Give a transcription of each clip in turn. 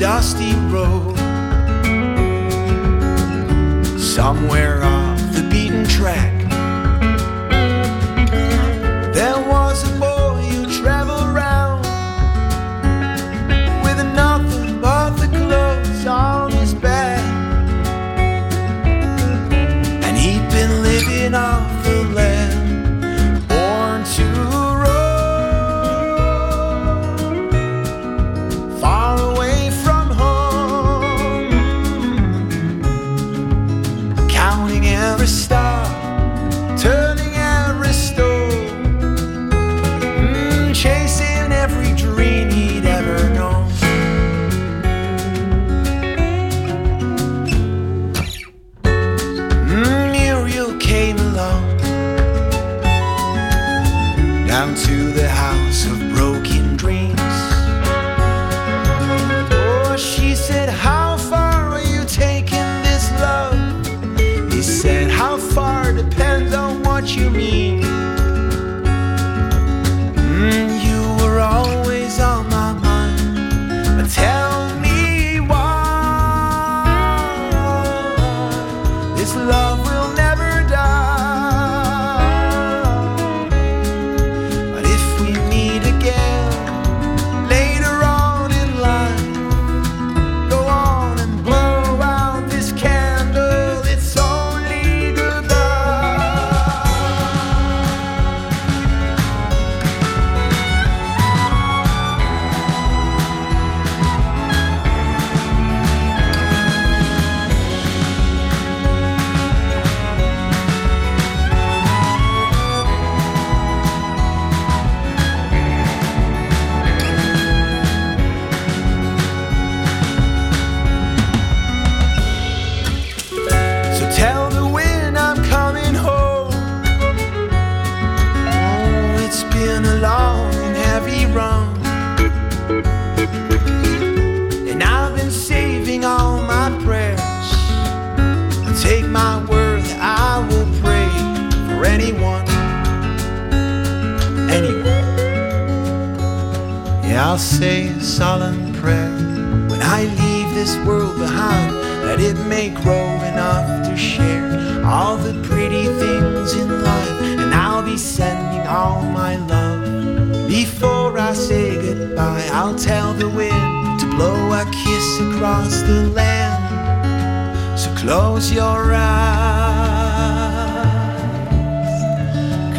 Dusty road, somewhere off to the house of broken dreams. Solemn prayer when I leave this world behind that it may grow enough to share all the pretty things in life. And I'll be sending all my love. Before I say goodbye, I'll tell the wind to blow a kiss across the land. So close your eyes.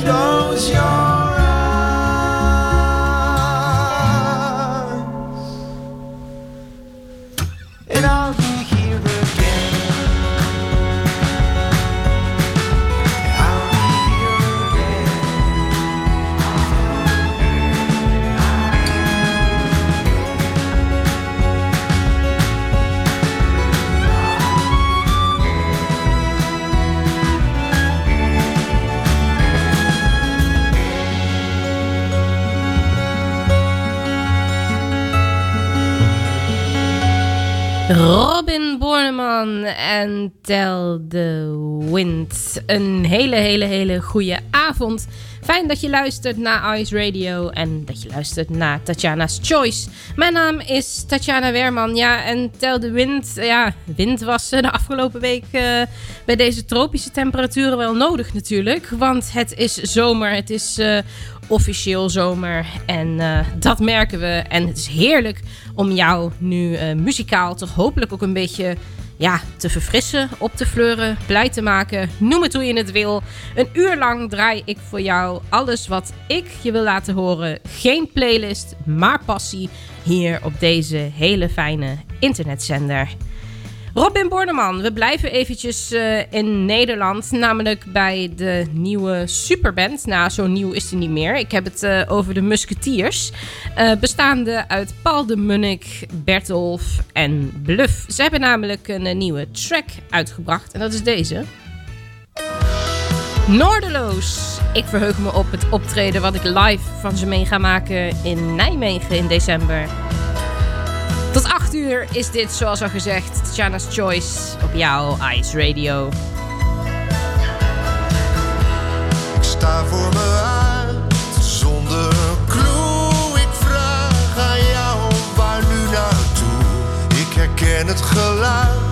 Close your eyes. Robin Borneman en Tell the Wind. Een hele, hele, hele goede avond. Fijn dat je luistert naar Ice Radio en dat je luistert naar Tatjana's Choice. Mijn naam is Tatjana Werman. Ja, en Tell the Wind. Ja, wind was de afgelopen week eh, bij deze tropische temperaturen wel nodig natuurlijk. Want het is zomer, het is eh, officieel zomer en eh, dat merken we. En het is heerlijk om jou nu muzikaal toch hopelijk ook een beetje ja, te verfrissen, op te fleuren, blij te maken. Noem het hoe je het wil. Een uur lang draai ik voor jou alles wat ik je wil laten horen. Geen playlist, maar passie hier op deze hele fijne internetzender. Robin Borneman, we blijven eventjes uh, in Nederland, namelijk bij de nieuwe superband. Nou, zo nieuw is die niet meer. Ik heb het uh, over de Musketeers, uh, bestaande uit Paul de Munnik, Bertolf en Bluff. Ze hebben namelijk een nieuwe track uitgebracht en dat is deze. Noordeloos. Ik verheug me op het optreden wat ik live van ze mee ga maken in Nijmegen in december. Tot 8 uur is dit, zoals al gezegd, Tatjana's Choice op jouw Ice Radio. Ik sta voor me uit, zonder clue. Ik vraag aan jou, waar nu naartoe? Ik herken het geluid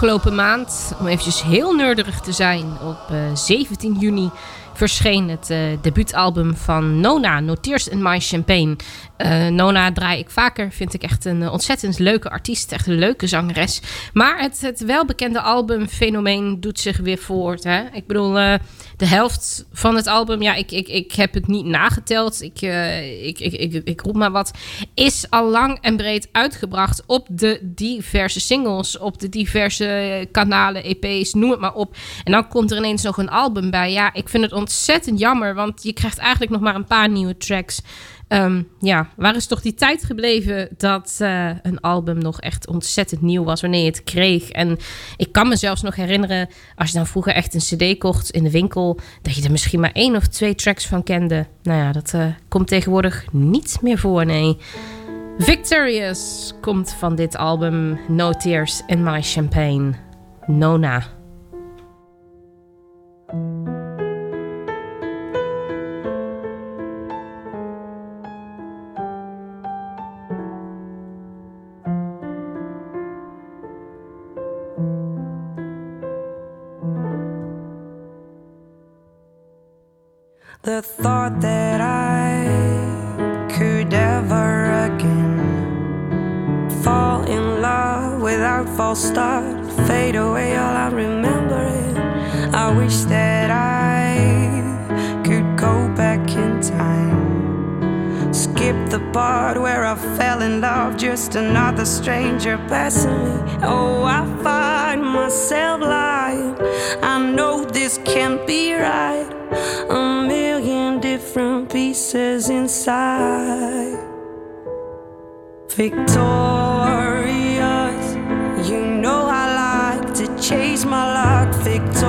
Afgelopen maand, om eventjes heel nerderig te zijn, op 17 eh, juni verscheen het uh, debuutalbum van Nona, No Tears in My Champagne. Uh, Nona draai ik vaker, vind ik echt een ontzettend leuke artiest, echt een leuke zangeres. Maar het, het welbekende albumfenomeen doet zich weer voort. Hè? Ik bedoel, uh, de helft van het album, ja, ik, ik, ik heb het niet nageteld, ik, ik, ik, ik, ik roep maar wat, is al lang en breed uitgebracht op de diverse singles, op de diverse kanalen, EP's, noem het maar op. En dan komt er ineens nog een album bij. Ja, ik vind het ontzettend jammer, want je krijgt eigenlijk nog maar een paar nieuwe tracks. Um, ja, waar is toch die tijd gebleven dat uh, een album nog echt ontzettend nieuw was wanneer je het kreeg? En ik kan me zelfs nog herinneren, als je dan vroeger echt een CD kocht in de winkel, dat je er misschien maar één of twee tracks van kende. Nou ja, dat uh, komt tegenwoordig niet meer voor, nee. Victorious komt van dit album No Tears in My Champagne. Nona. The thought that I could ever again fall in love without false start, fade away, all I remember it. I wish that I could go back in time. Skip the part where I fell in love, just another stranger passing me. Oh, I find myself lying. I know this can't be right. Million different pieces inside. Victorious, you know I like to chase my luck. Victorious,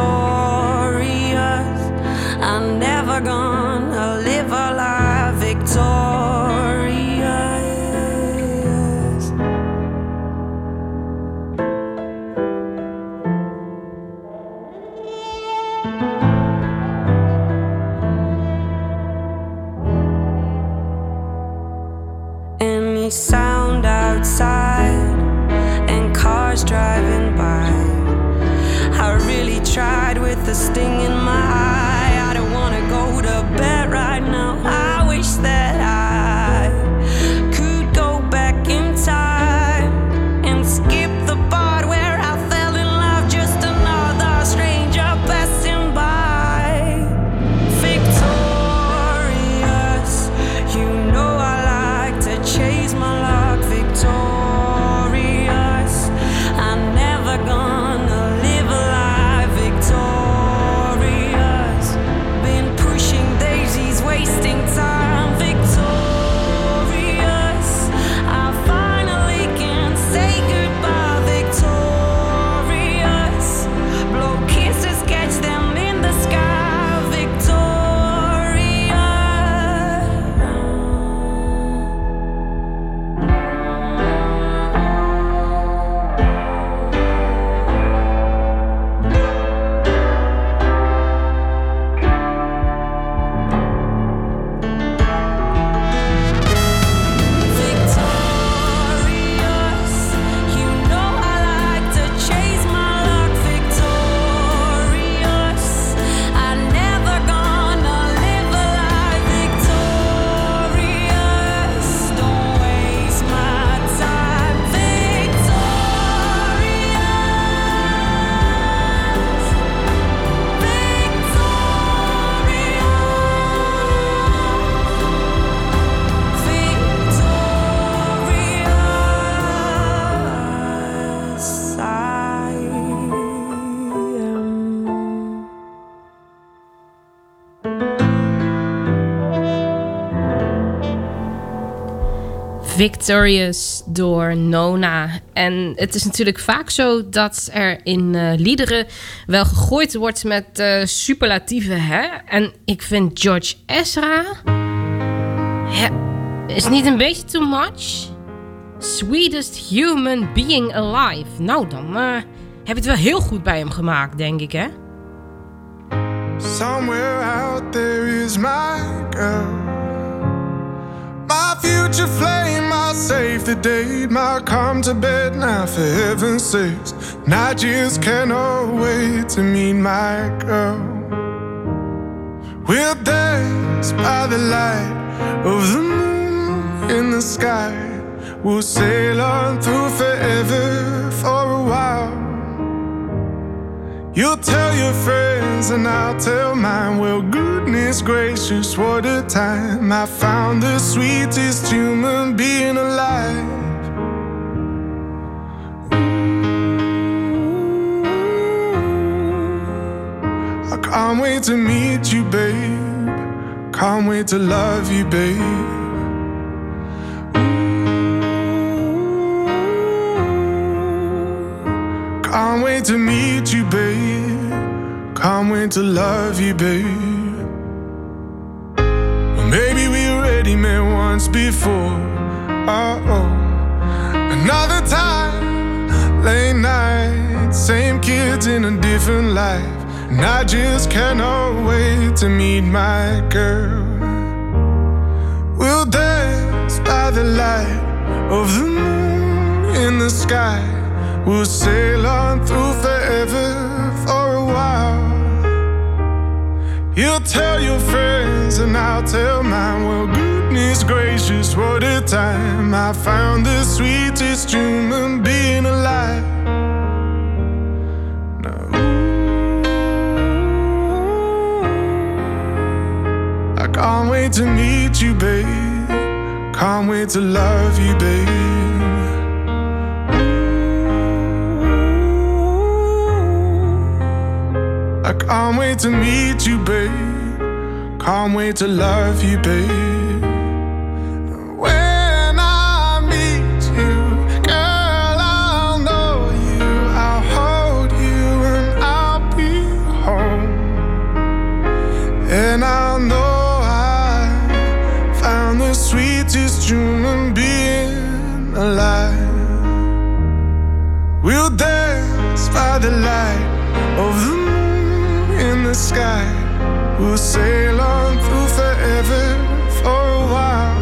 Victorious door Nona. En het is natuurlijk vaak zo dat er in eh, liederen wel gegooid wordt met eh, superlatieven. Hè? En ik vind George Ezra. Is niet een beetje too much? Sweetest human being alive. Nou, dan eh, heb je het wel heel goed bij hem gemaakt, denk ik, hè? Somewhere out there is my girl. My future flame, my safety date, my come to bed now for heaven's sakes. I just cannot wait to meet my girl. We'll dance by the light of the moon in the sky. We'll sail on through forever for a while. You'll tell your friends and I'll tell mine. Well, goodness gracious, what a time. I found the sweetest human being alive. Ooh, I can't wait to meet you, babe. Can't wait to love you, babe. Can't wait to meet you, babe. Can't wait to love you, babe. Already met once before. Uh oh. Another time, late night, same kids in a different life. And I just cannot wait to meet my girl. We'll dance by the light of the moon in the sky. We'll sail on through forever for a while. You'll tell your friends and I'll tell mine. Well, goodness gracious, what a time. I found the sweetest human being alive. Now, I can't wait to meet you, babe. Can't wait to love you, babe. I can't wait to meet you, babe. Can't wait to love you, babe. And I'll know I found the sweetest human being alive. We'll dance by the light of the moon in the sky. We'll sail on through forever for a while.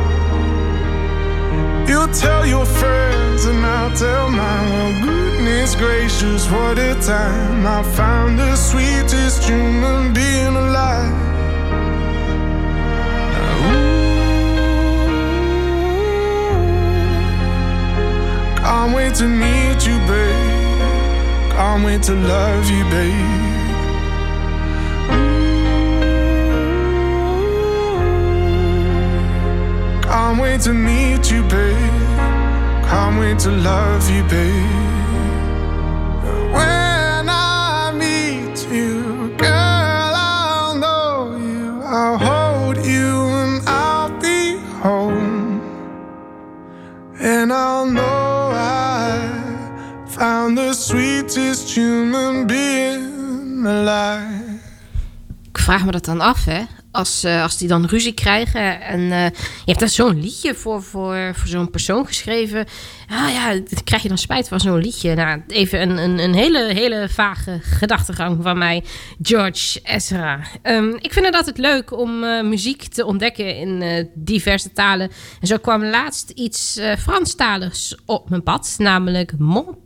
You'll tell your friends and I'll tell mine. Well, goodness gracious, what a time. I found the sweetest human being alive. Can't wait to meet you, babe. Can't wait to love you, babe. Can't wait to meet you, babe. Can't wait to love you, babe. Found the sweetest human being alive. Ik vraag me dat dan af, hè? Als, eh, als die dan ruzie krijgen en eh, je hebt daar zo'n liedje voor, voor, voor zo'n persoon geschreven. Ah ja, krijg je dan spijt van zo'n liedje. Nou, even een, een, een hele, hele vage gedachtegang van mij, George Ezra. Ehm, ik vind het altijd leuk om eh, muziek te ontdekken in diverse talen. En zo kwam laatst iets Franstaligs op mijn pad, namelijk Mon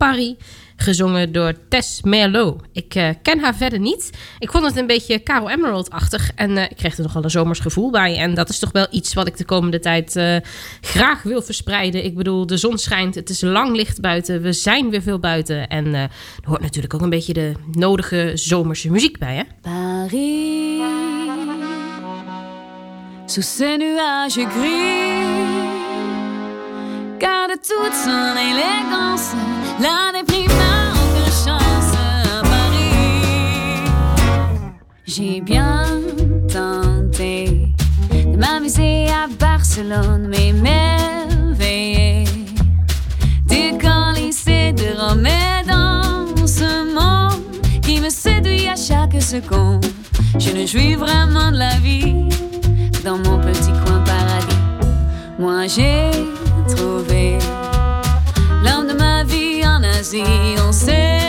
gezongen door Tess Merlot. Ik eh, ken haar verder niet. Ik vond het een beetje Caro Emerald-achtig en eh, ik kreeg er nogal een zomers gevoel bij. En dat is toch wel iets wat ik de komende tijd eh, graag wil verspreiden. Ik bedoel, de zon schijnt, het is lang licht buiten, we zijn weer veel buiten. En er hoort natuurlijk ook een beetje de nodige zomerse muziek bij, hè? Paris, sous ces nuages gris, garde toute son élégance, J'ai bien tenté de m'amuser à Barcelone, mais merveilleux du lycée de Rome dans ce monde qui me séduit à chaque seconde. Je ne jouis vraiment de la vie dans mon petit coin paradis. Moi j'ai trouvé l'homme de ma vie en Asie. On s'est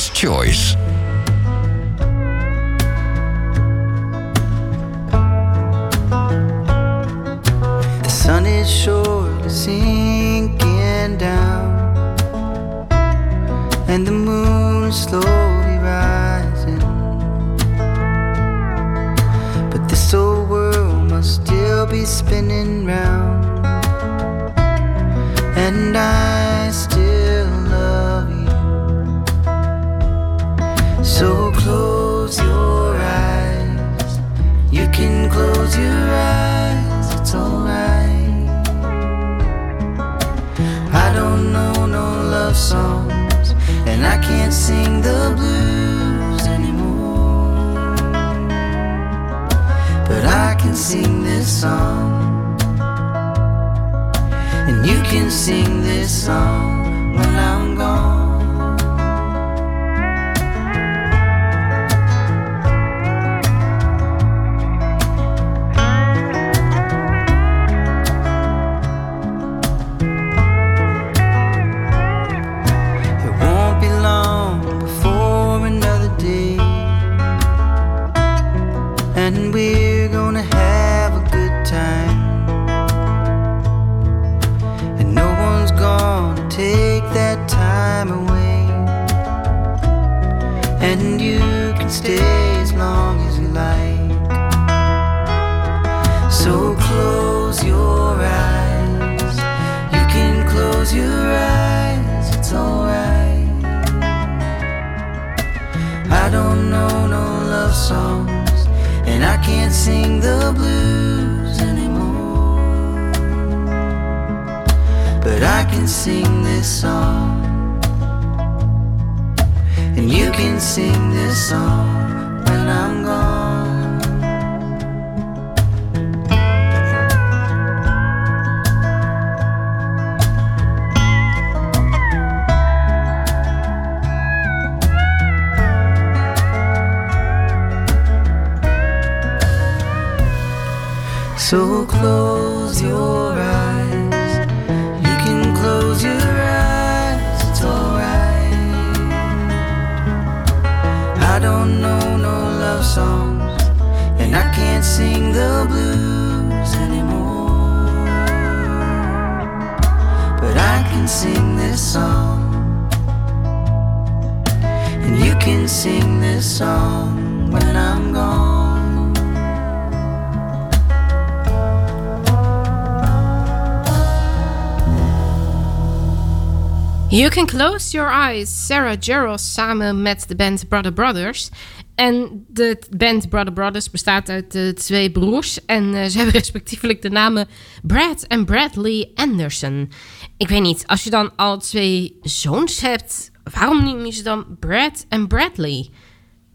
нас що? this song. And you can sing this song when I. You Can Close Your Eyes, Sarah Jarrell samen met de band Brother Brothers. En de band Brother Brothers bestaat uit uh, twee broers. En uh, ze hebben respectievelijk de namen Brad en Bradley Anderson. Ik weet niet, als je dan al twee zoons hebt, waarom noem je ze dan Brad en Bradley?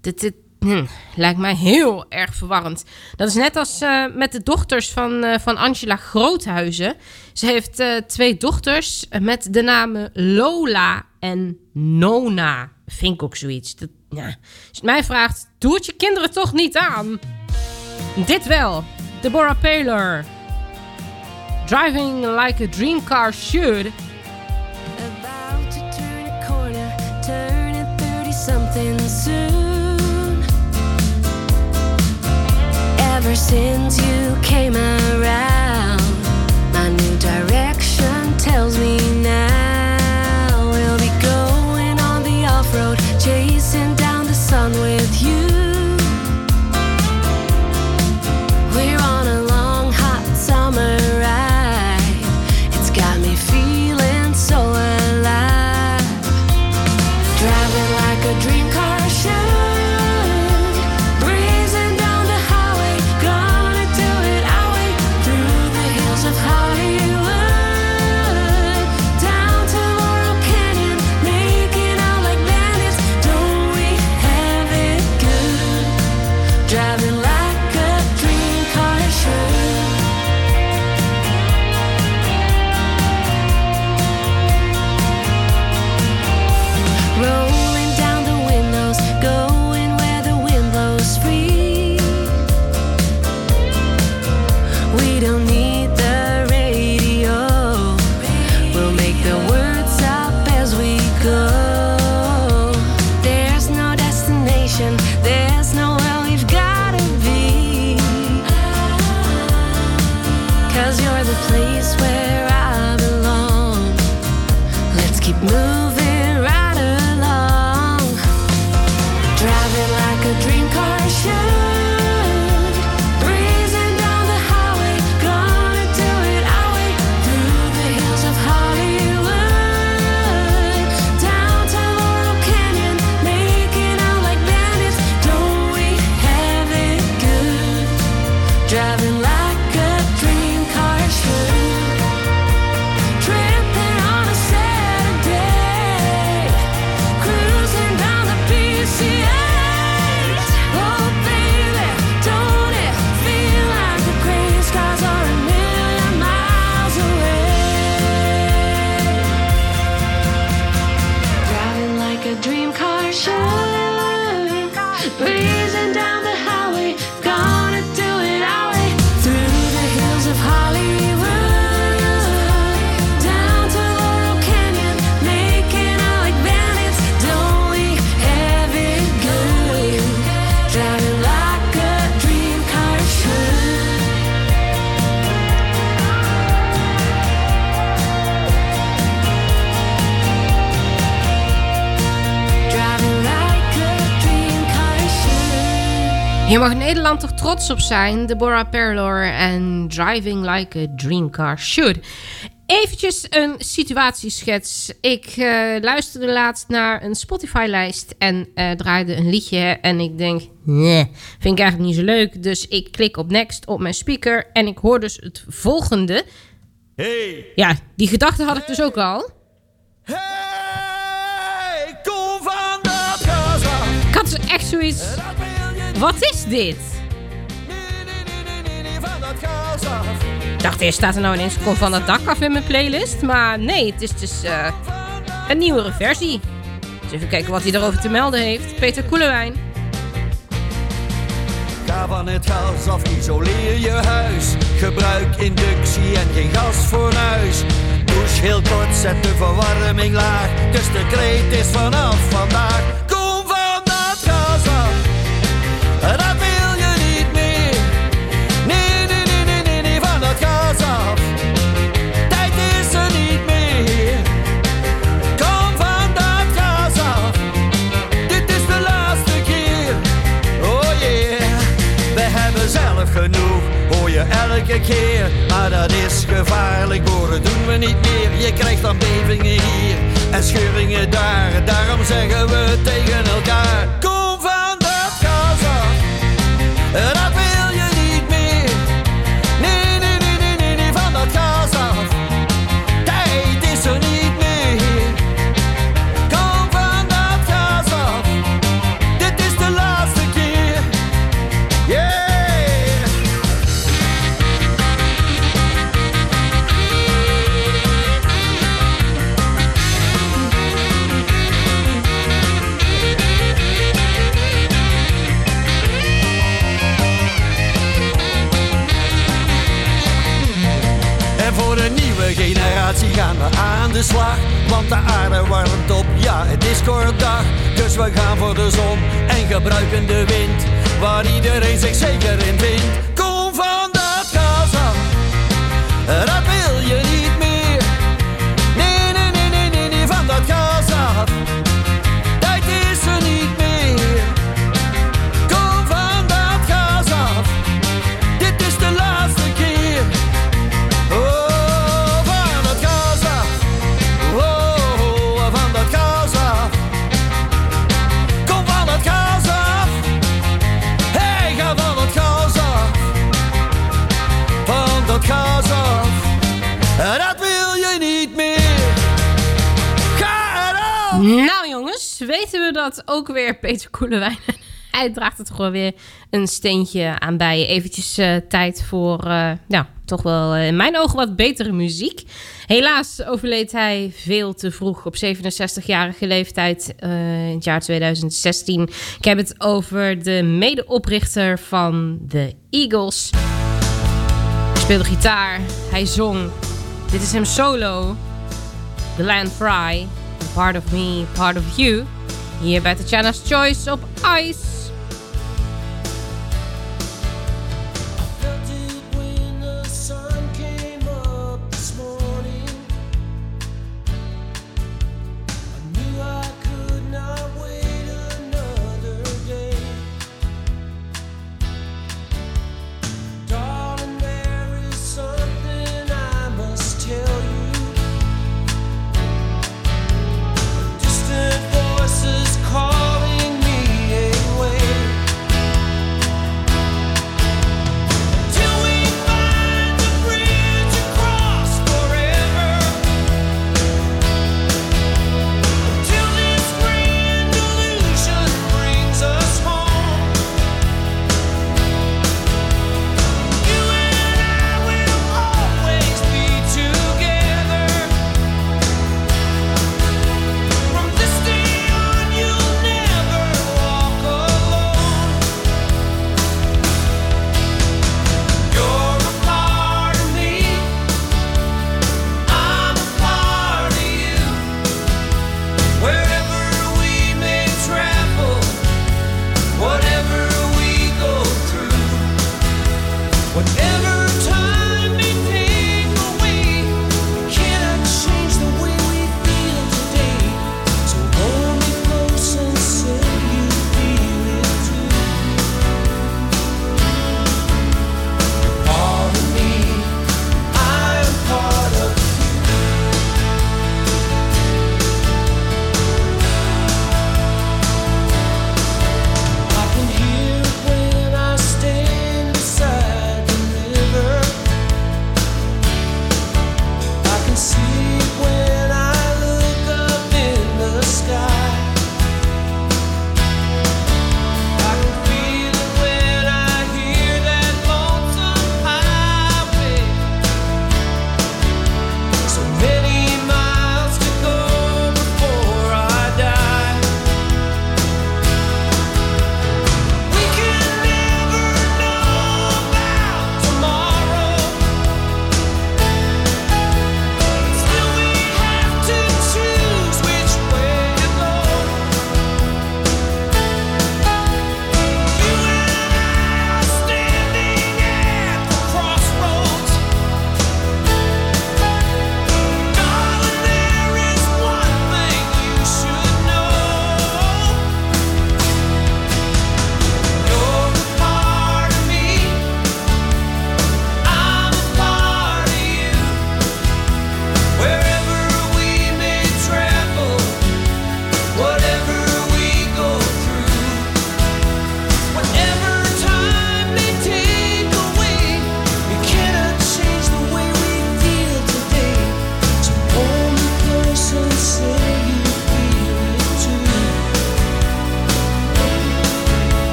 Dit, dit hm, lijkt mij heel erg verwarrend. Dat is net als uh, met de dochters van, van Angela Groothuizen. Ze heeft uh, twee dochters met de namen Lola en Nona. Vind ik ook zoiets. Dat, ja. Als je mij vraagt, doe het je kinderen toch niet aan. Dit wel. Deborah Paler. Driving like a dream car should. About to turn corner, turning 30 something. Ever since you came around. Mag Nederland toch trots op zijn. Deborah Perlor en Driving Like a Dream Car Should. Eventjes een situatieschets. Ik eh, luisterde laatst naar een Spotify-lijst en eh, draaide een liedje. En ik denk, nee, vind ik eigenlijk niet zo leuk. Dus ik klik op next op mijn speaker en ik hoor dus het volgende. Hey! Ja, die gedachte had ik dus ook al. Hey, kom van dat af. Ik had dus echt zoiets. Wat is dit? Gas. Ik dacht eerst staat er nou ineens Kom van het dak af in mijn playlist. Maar nee, het is dus eh, een nieuwere versie. Dus even kijken wat hij erover te melden heeft. Peter Koelewijn. Ga van het gas af, isoleer je huis. Gebruik inductie en geen gasfornuis. Douche heel kort, zet de verwarming laag. Dus de kreet is vanaf vandaag. Elke keer. Maar dat is gevaar. gevaarlijk boren doen we niet meer. Je krijgt dan hier en scheuringen daar. Daarom zeggen we tegen elkaar: Kom van dat gas af. Dat gaan we aan de slag. Want de aarde warmt op, ja, het is kort dag. Dus we gaan voor de zon en gebruiken de wind. Waar iedereen zich zeker in vindt. Kom van dat gas af, Nou jongens, weten we dat ook weer Peter Koelewijn. Hij draagt het gewoon weer een steentje aan bij. Eventjes eh, tijd voor, ja, toch wel eh, in mijn ogen wat betere muziek. Helaas overleed hij veel te vroeg op 67-jarige leeftijd in het jaar 2016. Ik heb het over de medeoprichter van de Eagles. Hij speelde gitaar, hij zong. Dit is hem solo. The Land Fry. Part of Me, Part of You. Hier bij Tatjana's Choice op Ice.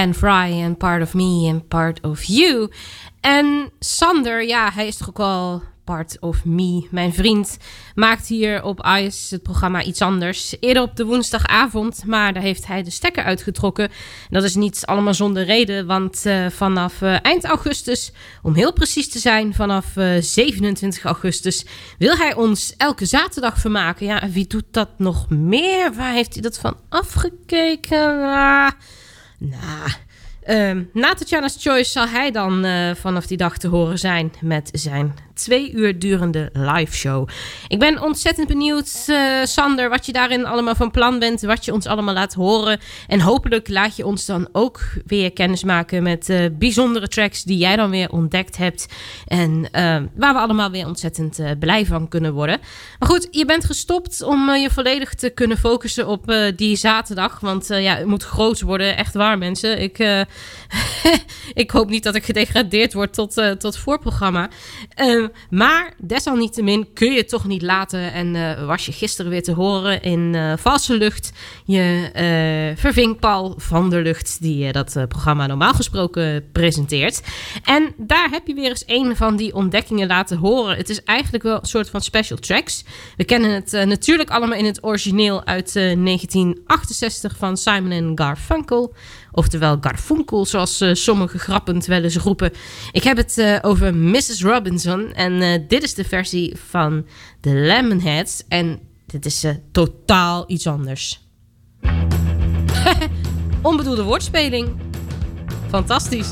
Glenn Fry en Part of Me en Part of You. En Sander, ja, hij is toch ook wel Part of Me. Mijn vriend maakt hier op ICE het programma iets anders. Eerder op de woensdagavond, maar daar heeft hij de stekker uitgetrokken. Dat is niet allemaal zonder reden, want uh, vanaf uh, eind augustus, om heel precies te zijn, vanaf uh, 27 augustus, wil hij ons elke zaterdag vermaken. Ja, en wie doet dat nog meer? Waar heeft hij dat van afgekeken? Nou. Uh, na Tatjana's Choice zal hij dan uh, vanaf die dag te horen zijn met zijn twee uur durende live show. Ik ben ontzettend benieuwd, uh, Sander, wat je daarin allemaal van plan bent, wat je ons allemaal laat horen. En hopelijk laat je ons dan ook weer kennis maken met uh, bijzondere tracks die jij dan weer ontdekt hebt. En waar we allemaal weer ontzettend blij van kunnen worden. Maar goed, je bent gestopt om je volledig te kunnen focussen op die zaterdag. Want ja, het moet groot worden, echt waar mensen. Ik, ik hoop niet dat ik gedegradeerd word tot, tot voorprogramma. Uh, maar desalniettemin kun je het toch niet laten. En uh, was je gisteren weer te horen in uh, Valse Lucht. Je uh, verving Paul van der Lucht, die dat programma normaal gesproken presenteert. En daar heb je weer eens een van die ontdekkingen laten horen. Het is eigenlijk wel een soort van special tracks. We kennen het natuurlijk allemaal in het origineel uit 1968 van Simon Garfunkel. Oftewel Garfunkel, zoals uh, sommige grappend wel eens roepen. Ik heb het uh, over Mrs. Robinson. En uh, dit is de versie van de Lemonheads. En dit is totaal iets anders. Onbedoelde woordspeling. Fantastisch.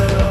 Robinson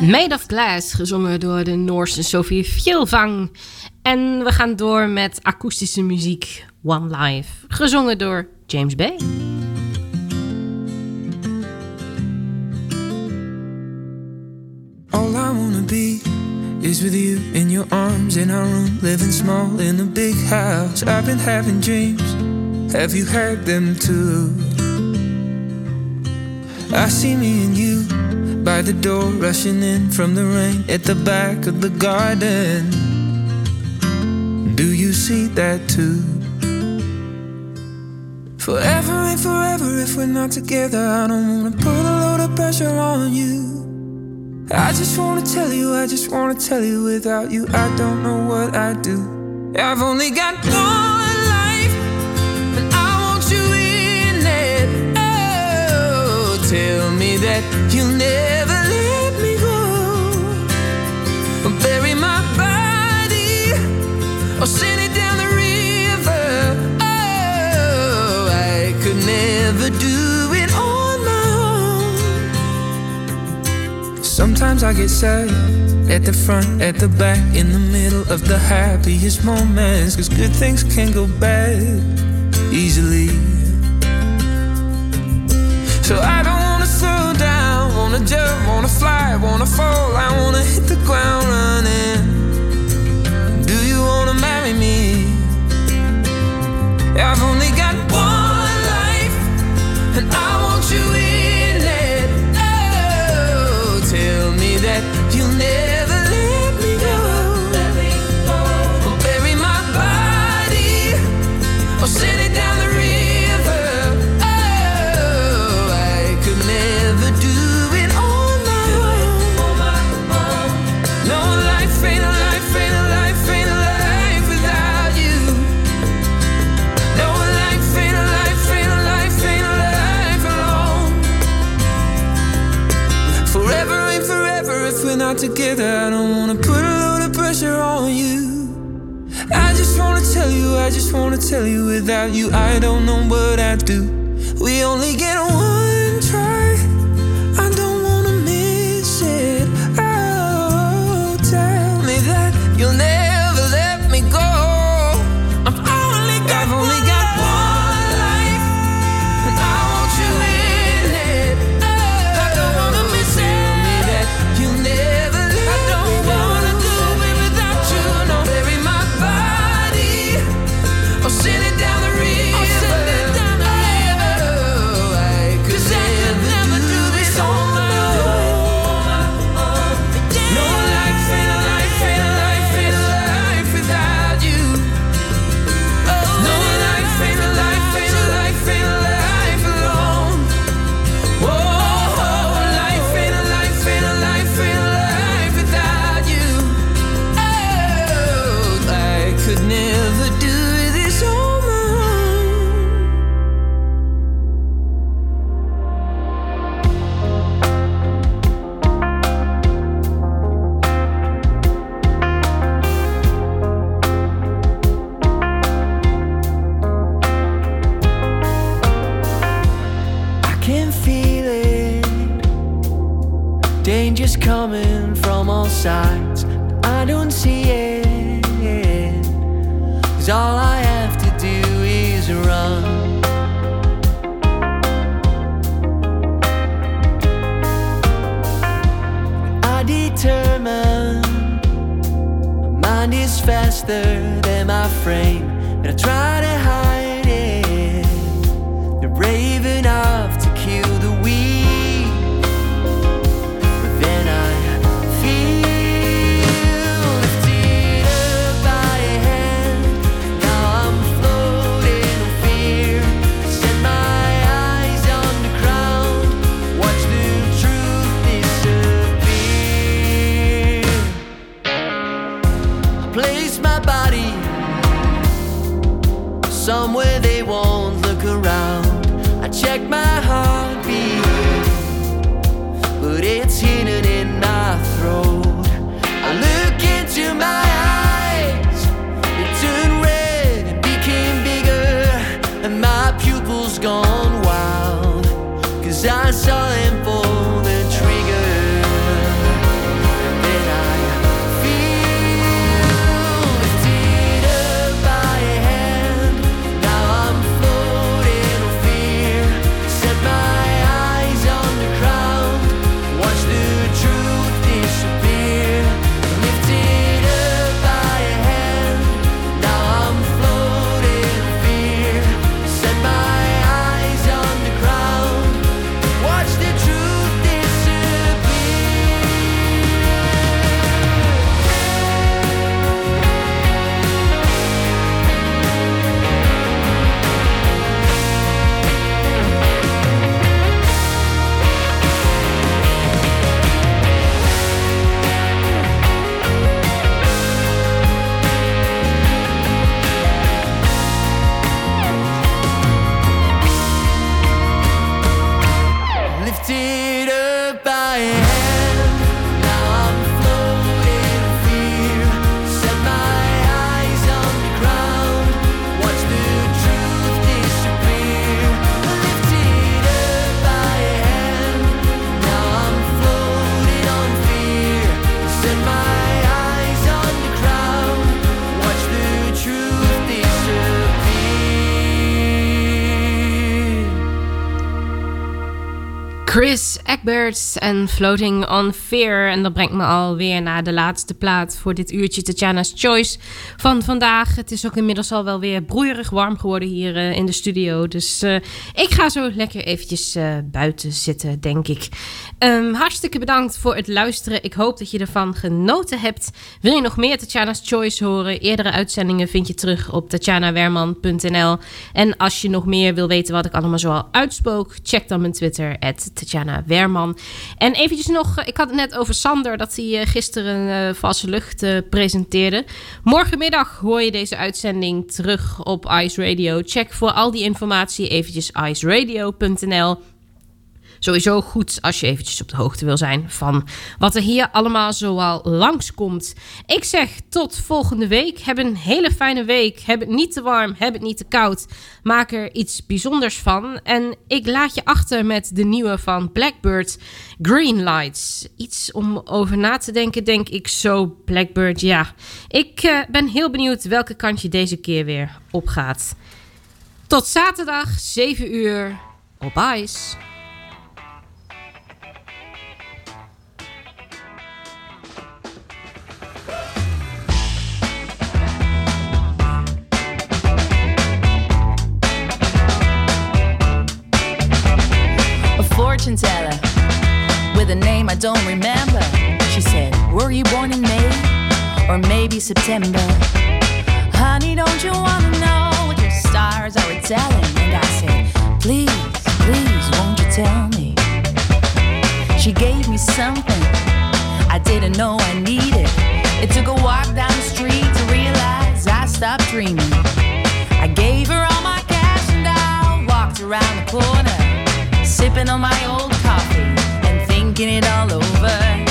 Made of Glass, gezongen door de Noorse Sophie Fjellvang. En we gaan door met akoestische muziek One Life, gezongen door James Bay. All I wanna be is with you in your arms in our room, living small in a big house. I've been having dreams. Have you had them too? I see me and you by the door, rushing in from the rain at the back of the garden. Do you see that too? Forever and forever, if we're not together, I don't wanna put a load of pressure on you. I just wanna tell you, I just wanna tell you, without you, I don't know what I'd do. I've only got one tell me that you'll never let me go. Bury my body, or send it down the river. Oh, I could never do it on my own. Sometimes I get sad at the front, at the back, in the middle of the happiest moments. Cause good things can go bad easily. So I don't wanna jump, wanna fly, wanna fall, I wanna hit the ground running. Do you wanna marry me? I've only got one life, and I want you in it. Oh, tell me that just wanna tell you, without you, I don't know what I'd do. We only get sides. I don't see it. Cause all I have to do is run. I determine my mind is faster than my frame. And I try to hide en Floating on Fear. En dat brengt me alweer naar de laatste plaat voor dit uurtje Tatjana's Choice van vandaag. Het is ook inmiddels al wel weer broeierig warm geworden hier eh, in de studio. Dus eh, ik ga zo lekker eventjes eh, buiten zitten, denk ik. Ehm, hartstikke bedankt voor het luisteren. Ik hoop dat je ervan genoten hebt. Wil je nog meer Tatjana's Choice horen? Eerdere uitzendingen vind je terug op tatjanawerman.nl. En als je nog meer wil weten wat ik allemaal zoal uitspook, check dan mijn Twitter, Tatjana Werman. En eventjes nog, ik had het net over Sander, dat hij eh, gisteren eh Valse Lucht eh, presenteerde. Morgenmiddag hoor je deze uitzending terug op Ice Radio. Check voor al die informatie eventjes iceradio.nl. Sowieso goed als je eventjes op de hoogte wil zijn van wat er hier allemaal zoal langskomt. Ik zeg tot volgende week. Heb een hele fijne week. Heb het niet te warm, heb het niet te koud. Maak er iets bijzonders van. En ik laat je achter met de nieuwe van Blackbird, Green Lights. Iets om over na te denken, denk ik zo. Blackbird, ja. Ik eh, ben heel benieuwd welke kant je deze keer weer opgaat. Tot zaterdag, 7 uur, op. fortune teller with a name I don't remember. She said, Were you born in May or maybe September? Honey, don't you wanna know what your stars are telling? And I said, Please, please, won't you tell me? She gave me something I didn't know I needed. It took a walk down the street to realize I stopped dreaming. I gave her all my cash and I walked around the corner sipping on my old coffee and thinking it all over.